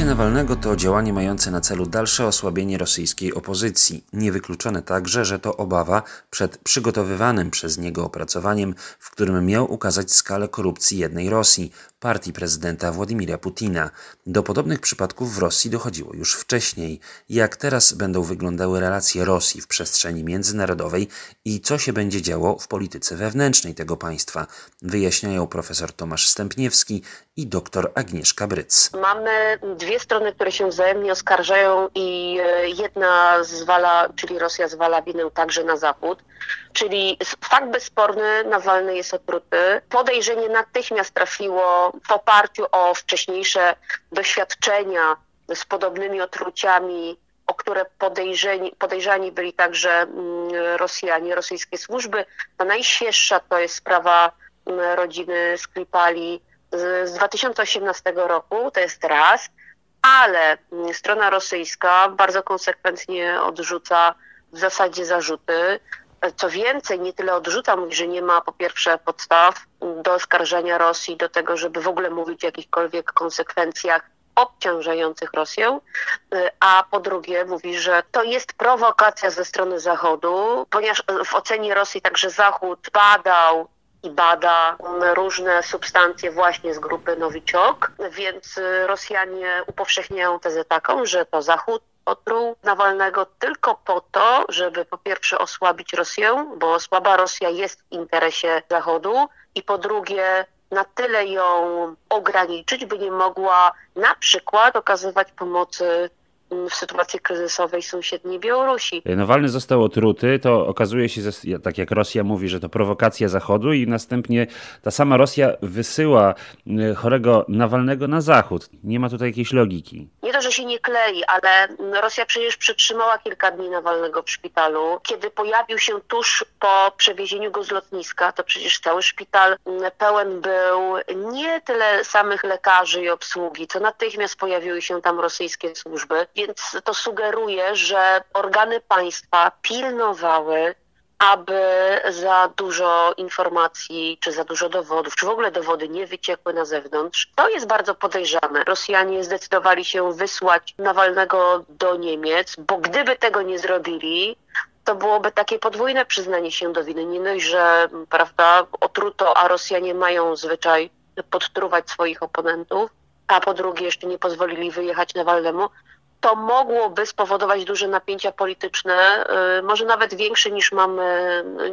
Otrucie Nawalnego to działanie mające na celu dalsze osłabienie rosyjskiej opozycji. Niewykluczone także, że to obawa przed przygotowywanym przez niego opracowaniem, w którym miał ukazać skalę korupcji jednej Rosji, partii prezydenta Władimira Putina. Do podobnych przypadków w Rosji dochodziło już wcześniej. Jak teraz będą wyglądały relacje Rosji w przestrzeni międzynarodowej i co się będzie działo w polityce wewnętrznej tego państwa, wyjaśniają profesor Tomasz Stępniewski i dr Agnieszka Bryc. Mamy dwie strony, które się wzajemnie oskarżają i e, jedna zwala, czyli Rosja zwala winę także na Zachód. Czyli fakt bezsporny, Nawalny jest otruty. Podejrzenie natychmiast trafiło w oparciu o wcześniejsze doświadczenia z podobnymi otruciami, o które podejrzeni, podejrzani byli także mm, Rosjanie, rosyjskie służby. Ta najświeższa to jest sprawa mm, rodziny Skripali z 2018 roku, to jest raz, ale mm, strona rosyjska bardzo konsekwentnie odrzuca w zasadzie zarzuty. Co więcej, nie tyle odrzuca, mówi, że nie ma po pierwsze podstaw do oskarżenia Rosji, do tego, żeby w ogóle mówić o jakichkolwiek konsekwencjach obciążających Rosję, a po drugie mówi, że to jest prowokacja ze strony Zachodu, ponieważ w ocenie Rosji także Zachód badał i bada różne substancje właśnie z grupy Nowiczok, więc Rosjanie upowszechniają tezę taką, że to Zachód otruł Nawalnego tylko po to, żeby po pierwsze osłabić Rosję, bo słaba Rosja jest w interesie Zachodu i po drugie na tyle ją ograniczyć, by nie mogła na przykład okazywać pomocy w sytuacji kryzysowej sąsiedniej Białorusi. Nawalny został otruty, to okazuje się, tak jak Rosja mówi, że to prowokacja Zachodu i następnie ta sama Rosja wysyła y, chorego Nawalnego na Zachód. Nie ma tutaj jakiejś logiki. Nie to, że się nie klei, ale Rosja przecież przetrzymała kilka dni Nawalnego w szpitalu. Kiedy pojawił się tuż po przewiezieniu go z lotniska, to przecież cały szpital pełen był nie tyle samych lekarzy i obsługi, co natychmiast pojawiły się tam rosyjskie służby więc to sugeruje, że organy państwa pilnowały, aby za dużo informacji, czy za dużo dowodów, czy w ogóle dowody nie wyciekły na zewnątrz. To jest bardzo podejrzane. Rosjanie zdecydowali się wysłać Nawalnego do Niemiec, bo gdyby tego nie zrobili, to byłoby takie podwójne przyznanie się do winy. Nie dość, że prawda, otruto, a Rosjanie mają zwyczaj podtruwać swoich oponentów, a po drugie jeszcze nie pozwolili wyjechać Nawalnemu, to mogłoby spowodować duże napięcia polityczne, y, może nawet większe niż mamy,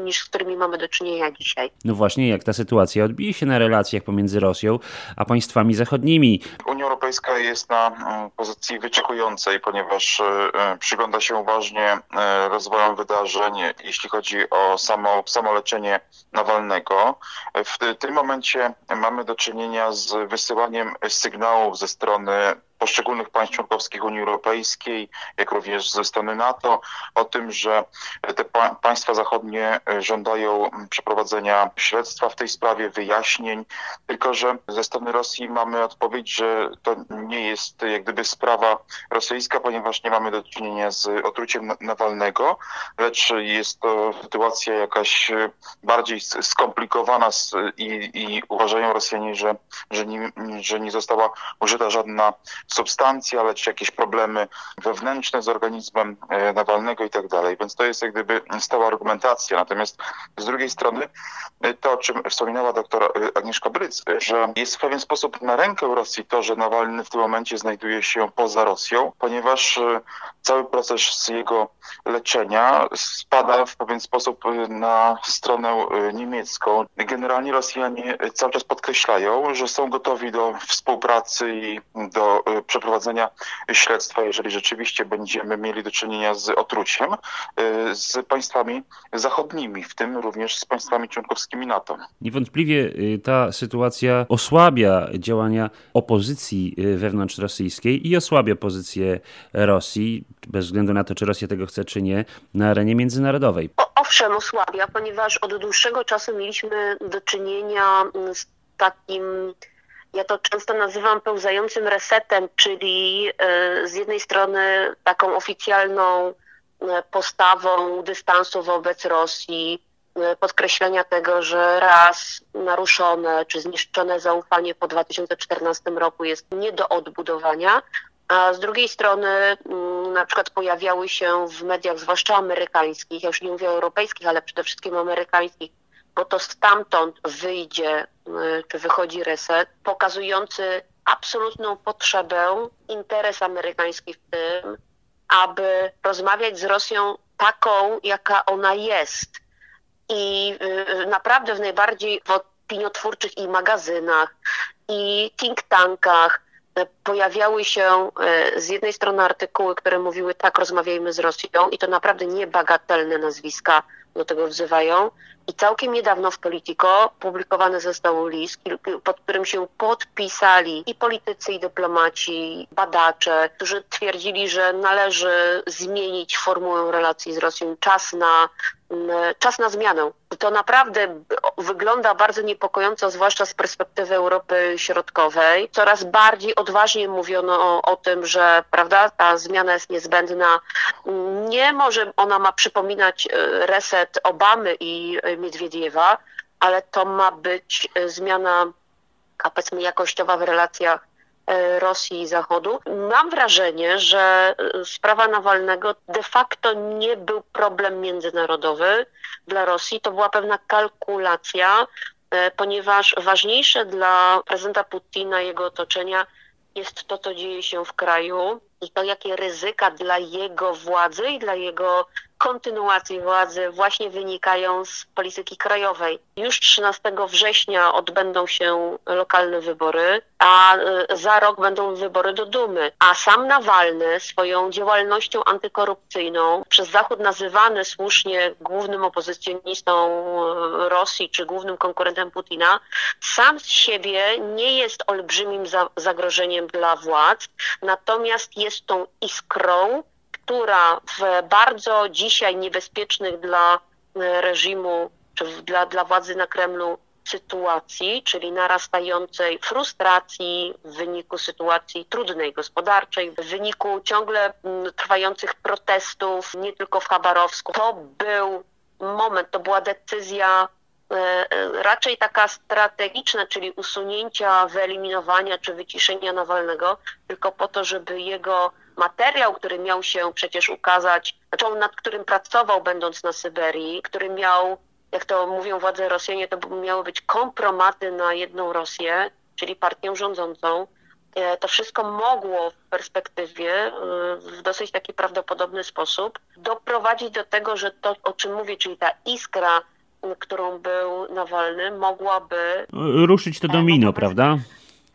niż z którymi mamy do czynienia dzisiaj. No właśnie, jak ta sytuacja odbije się na relacjach pomiędzy Rosją a państwami zachodnimi? Unia Europejska jest na mm, pozycji wyczekującej, ponieważ y, y, przygląda się uważnie rozwojom wydarzeń, jeśli chodzi o samo, samo leczenie Nawalnego. W tym momencie mamy do czynienia z wysyłaniem sygnałów ze strony poszczególnych państw członkowskich Unii Europejskiej, jak również ze strony NATO, o tym, że te pa państwa zachodnie e, żądają przeprowadzenia śledztwa w tej sprawie, wyjaśnień, tylko że ze strony Rosji mamy odpowiedź, że to nie jest jak gdyby sprawa rosyjska, ponieważ nie mamy do czynienia z otruciem Nawalnego, lecz jest to sytuacja jakaś e, bardziej skomplikowana i, i uważają Rosjanie, że, że, nie, że nie została użyta żadna substancja, lecz jakieś problemy wewnętrzne z organizmem e, Nawalnego i tak dalej. Więc to jest jak gdyby stała argumentacja. Natomiast z drugiej strony e, to, o czym wspominała doktor e, Agnieszka Bryc, że jest w pewien sposób na rękę Rosji to, że Nawalny w tym momencie znajduje się poza Rosją, ponieważ cały proces jego leczenia spada w pewien sposób na stronę niemiecką. Generalnie Rosjanie cały czas podkreślają, że są gotowi do współpracy i do przeprowadzenia śledztwa, jeżeli rzeczywiście będziemy mieli do czynienia z otruciem, y, z państwami zachodnimi, w tym również z państwami członkowskimi NATO. Niewątpliwie y, ta sytuacja osłabia działania opozycji y, wewnątrz rosyjskiej i osłabia pozycję Rosji, bez względu na to, czy Rosja tego chce, czy nie, na arenie międzynarodowej. O, owszem, osłabia, ponieważ od dłuższego czasu mieliśmy do czynienia z takim ja to często nazywam pełzającym resetem, czyli e, z jednej strony taką oficjalną e, postawą dystansu wobec Rosji, podkreślenia tego, że raz naruszone czy zniszczone zaufanie po 2014 roku jest nie do odbudowania, a z drugiej strony mm, na przykład pojawiały się w mediach, zwłaszcza amerykańskich, ja już nie mówię europejskich, ale przede wszystkim amerykańskich, bo to stamtąd wyjdzie y, czy wychodzi reset, pokazujący absolutną potrzebę, interes amerykański w tym, aby rozmawiać z Rosją taką, jaka ona jest. I y, naprawdę w najbardziej w opiniotwórczych i magazynach, i think tankach y, pojawiały się z jednej strony artykuły, które mówiły tak, rozmawiajmy z Rosją i to naprawdę niebagatelne nazwiska do tego wzywają, i całkiem niedawno w Politico publikowany został list, pod którym się podpisali i politycy, i dyplomaci, badacze, którzy twierdzili, że należy zmienić formułę relacji z Rosją. Czas na, czas na zmianę. To naprawdę wygląda bardzo niepokojąco, zwłaszcza z perspektywy Europy Środkowej. Coraz bardziej odważnie mówiono o, o tym, że prawda, ta zmiana jest niezbędna. Nie może ona ma przypominać e, reset Obamy i Miedwiediewa, ale to ma być e, zmiana, powiedzmy, jakościowa w relacjach e, Rosji i Zachodu. Mam wrażenie, że e, sprawa Nawalnego de facto nie był problem międzynarodowy dla Rosji, to była pewna kalkulacja, ponieważ ważniejsze dla prezydenta Putina i jego otoczenia jest to, co dzieje się w kraju i to, jakie ryzyka dla jego władzy i dla jego kontynuacji władzy właśnie wynikają z polityki krajowej. Już 13 września odbędą się lokalne wybory, a y, za rok będą wybory do Dumy. A sam Nawalny swoją działalnością antykorupcyjną, przez Zachód nazywany słusznie głównym opozycjonistą y, Rosji czy głównym konkurentem Putina, sam z siebie nie jest olbrzymim zagrożeniem dla władz, natomiast jest tą iskrą, która w bardzo dzisiaj niebezpiecznych dla e, reżimu, czy dla, dla władzy na Kremlu sytuacji, czyli narastającej frustracji w wyniku sytuacji trudnej gospodarczej, w wyniku ciągle trwających protestów, nie tylko w Chabarowsku. To był moment, to była decyzja e, e, raczej taka strategiczna, czyli usunięcia, wyeliminowania czy wyciszenia Nawalnego, tylko po to, żeby jego materiał, który miał się przecież ukazać, znaczy on nad którym pracował będąc na Syberii, który miał, jak to mówią władze Rosjanie, to miały być kompromaty na jedną Rosję, czyli partię rządzącą. E, to wszystko mogło w perspektywie, e, w dosyć taki prawdopodobny sposób, doprowadzić do tego, że to, o czym mówię, czyli ta iskra, którą był Nawalny, mogłaby. Ruszyć to domino, prawda?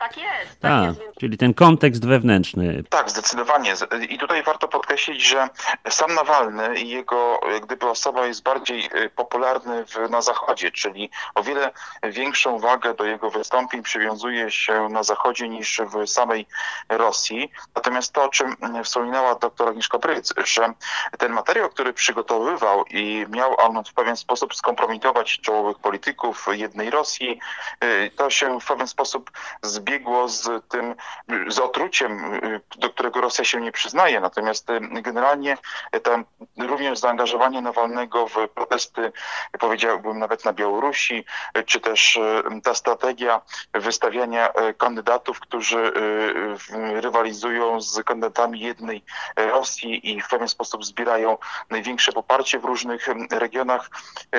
Tak jest. Tak, tak jest. czyli ten kontekst wewnętrzny. Tak, zdecydowanie. I tutaj warto podkreślić, że sam Nawalny i jego gdyby osoba jest bardziej y, popularny w, na Zachodzie, czyli o wiele większą wagę do jego wystąpień przywiązuje się na Zachodzie niż w samej Rosji. Natomiast to, o czym wspominała doktor Agnieszka Bryc, że ten materiał, który przygotowywał i miał on w pewien sposób skompromitować czołowych polityków jednej Rosji, y, to się w pewien sposób zbiegł zbiegło z tym, z otruciem, do którego Rosja się nie przyznaje. Natomiast y, generalnie tam również zaangażowanie Nawalnego w protesty, powiedziałbym nawet na Białorusi, czy też y, ta strategia wystawiania y, kandydatów, którzy rywalizują z kandydatami jednej Rosji i w pewien sposób zbierają największe poparcie w różnych regionach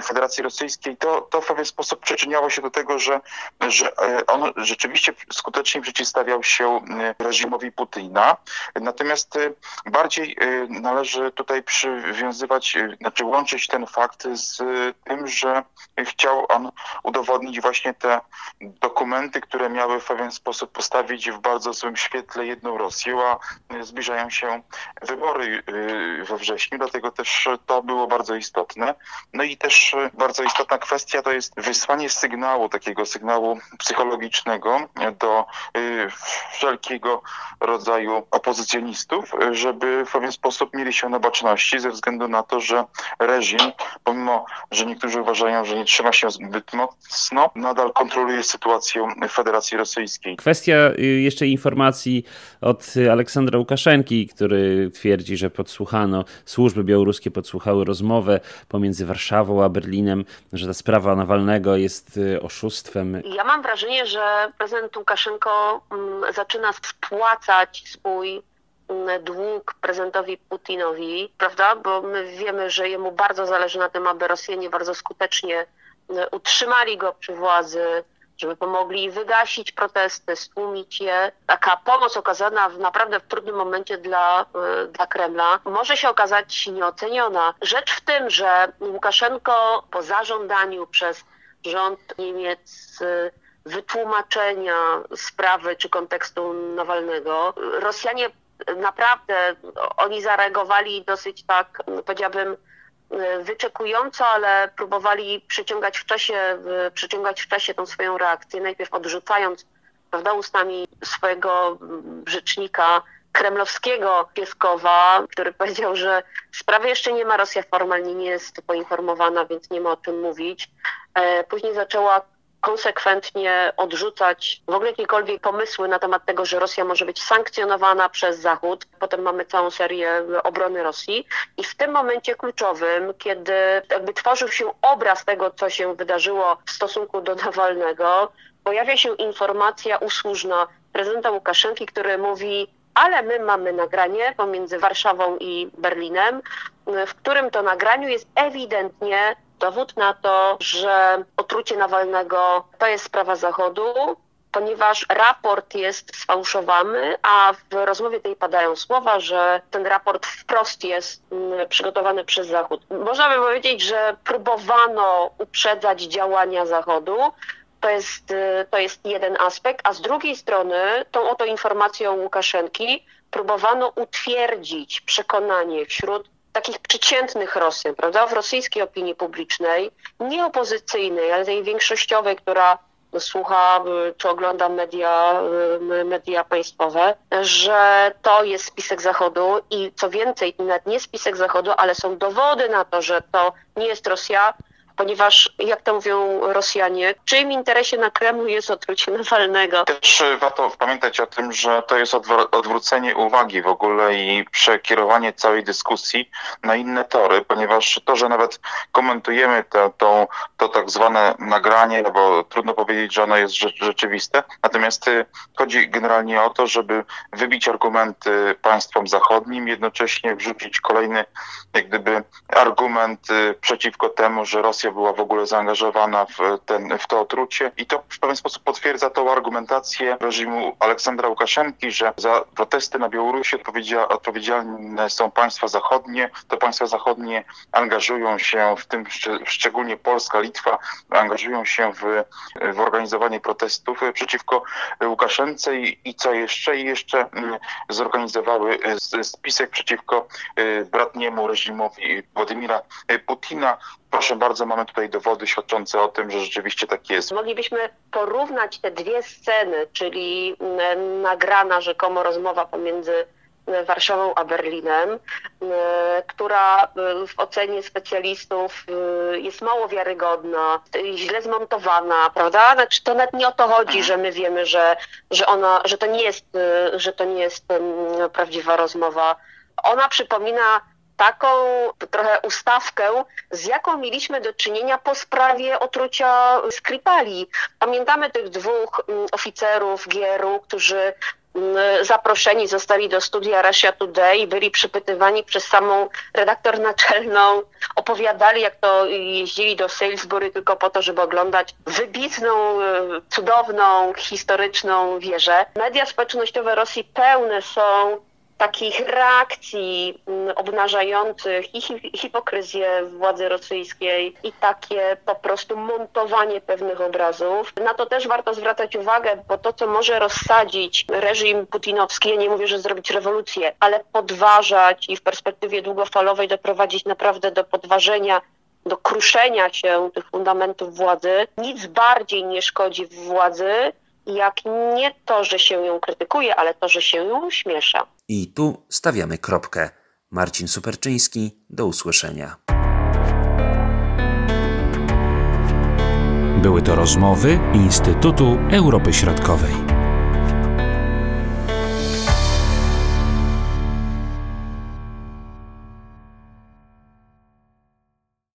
Federacji Rosyjskiej, to, to w pewien sposób przyczyniało się do tego, że, że on rzeczywiście skutecznie przeciwstawiał się y, reżimowi Putina. Natomiast y, bardziej y, należy tutaj przywiązywać, znaczy łączyć ten fakt z tym, że chciał on udowodnić właśnie te dokumenty, które miały w pewien sposób postawić w bardzo złym świetle jedną Rosję, a zbliżają się wybory we wrześniu, dlatego też to było bardzo istotne. No i też bardzo istotna kwestia to jest wysłanie sygnału, takiego sygnału psychologicznego do Y, wszelkiego rodzaju opozycjonistów, żeby w pewien sposób mieli się na baczności ze względu na to, że reżim, pomimo, że niektórzy uważają, że nie trzyma się zbyt mocno, nadal kontroluje sytuację w Federacji Rosyjskiej. Kwestia y, jeszcze informacji od Aleksandra Łukaszenki, który twierdzi, że podsłuchano, służby białoruskie podsłuchały rozmowę pomiędzy Warszawą a Berlinem, że ta sprawa Nawalnego jest y, oszustwem. Ja mam wrażenie, że prezydent Łukaszenko mm, zaczyna spłacać swój mm, dług prezydentowi Putinowi, prawda? Bo my wiemy, że jemu bardzo zależy na tym, aby Rosjanie bardzo skutecznie mm, utrzymali go przy władzy, żeby pomogli wygasić protesty, stłumić je. Taka pomoc okazana w naprawdę w trudnym momencie dla, y, dla Kremla może się okazać nieoceniona. Rzecz w tym, że Łukaszenko po zażądaniu przez rząd Niemiec y, wytłumaczenia sprawy czy kontekstu Nawalnego, Rosjanie naprawdę, oni zareagowali dosyć tak, powiedziałabym, wyczekująco, ale próbowali przyciągać w czasie, przyciągać w czasie tą swoją reakcję, najpierw odrzucając prawda, ustami swojego rzecznika kremlowskiego Pieskowa, który powiedział, że sprawy jeszcze nie ma, Rosja formalnie nie jest poinformowana, więc nie ma o czym mówić. E, później zaczęła konsekwentnie odrzucać w ogóle jakiekolwiek pomysły na temat tego, że Rosja może być sankcjonowana przez Zachód. Potem mamy całą serię obrony Rosji i w tym momencie kluczowym, kiedy jakby tworzył się obraz tego, co się wydarzyło w stosunku do Nawalnego, pojawia się informacja usłużna prezydenta Łukaszenki, który mówi ale my mamy nagranie pomiędzy Warszawą i Berlinem, w którym to nagraniu jest ewidentnie dowód na to, że otrucie Nawalnego to jest sprawa Zachodu, ponieważ raport jest sfałszowany, a w rozmowie tej padają słowa, że ten raport wprost jest mm, przygotowany przez Zachód. Można by powiedzieć, że próbowano uprzedzać działania Zachodu. To jest, y, to jest jeden aspekt, a z drugiej strony tą oto informacją Łukaszenki próbowano utwierdzić przekonanie wśród takich przeciętnych Rosjan, prawda, w rosyjskiej opinii publicznej, nie opozycyjnej, ale tej większościowej, która słucha czy ogląda media, media państwowe, że to jest spisek Zachodu i co więcej, nawet nie spisek Zachodu, ale są dowody na to, że to nie jest Rosja, ponieważ, jak to mówią Rosjanie, czyim interesie na Kremlu jest otrucie Nawalnego? Też e, warto pamiętać o tym, że to jest odwrócenie uwagi w ogóle i przekierowanie całej dyskusji na inne tory, ponieważ to, że nawet komentujemy to, to, to tak zwane nagranie, no bo trudno powiedzieć, że ono jest rzeczywiste, natomiast e, chodzi generalnie o to, żeby wybić argumenty państwom zachodnim, jednocześnie wrzucić kolejny jak gdyby argument e, przeciwko temu, że Rosja była w ogóle zaangażowana w, ten, w to otrucie i to w pewien sposób potwierdza tą argumentację reżimu Aleksandra Łukaszenki, że za protesty na Białorusi odpowiedzialne są państwa zachodnie, to państwa zachodnie angażują się, w tym szczególnie Polska, Litwa, angażują się w, w organizowanie protestów przeciwko Łukaszence i, i co jeszcze? I jeszcze mm, zorganizowały spisek przeciwko y, bratniemu reżimowi Władimira Putina, Proszę bardzo, mamy tutaj dowody świadczące o tym, że rzeczywiście tak jest. Moglibyśmy porównać te dwie sceny, czyli mm, nagrana rzekomo rozmowa pomiędzy mm, Warszawą a Berlinem, mm, która w ocenie specjalistów jest mało wiarygodna, źle zmontowana, prawda? Znaczy to nawet nie o to chodzi, że my wiemy, że, że, ona, że, to nie jest, że to nie jest prawdziwa rozmowa. Ona przypomina taką trochę ustawkę, z jaką mieliśmy do czynienia po sprawie otrucia Skripali. Pamiętamy tych dwóch mm, oficerów GRU, którzy mm, zaproszeni zostali do studia Russia Today i byli przypytywani przez samą redaktor naczelną, opowiadali jak to jeździli do Salisbury tylko po to, żeby oglądać wybitną, e, cudowną, historyczną wieżę. Media społecznościowe Rosji pełne są takich reakcji mm, obnażających i hipokryzję władzy rosyjskiej i takie po prostu montowanie pewnych obrazów. Na to też warto zwracać uwagę, bo to, co może rozsadzić reżim putinowski, ja nie mówię, że zrobić rewolucję, ale podważać i w perspektywie długofalowej doprowadzić naprawdę do podważenia do kruszenia się tych fundamentów władzy. Nic bardziej nie szkodzi władzy jak nie to, że się ją krytykuje, ale to, że się ją uśmiesza. I tu stawiamy kropkę. Marcin Superczyński, do usłyszenia. Były to rozmowy Instytutu Europy Środkowej.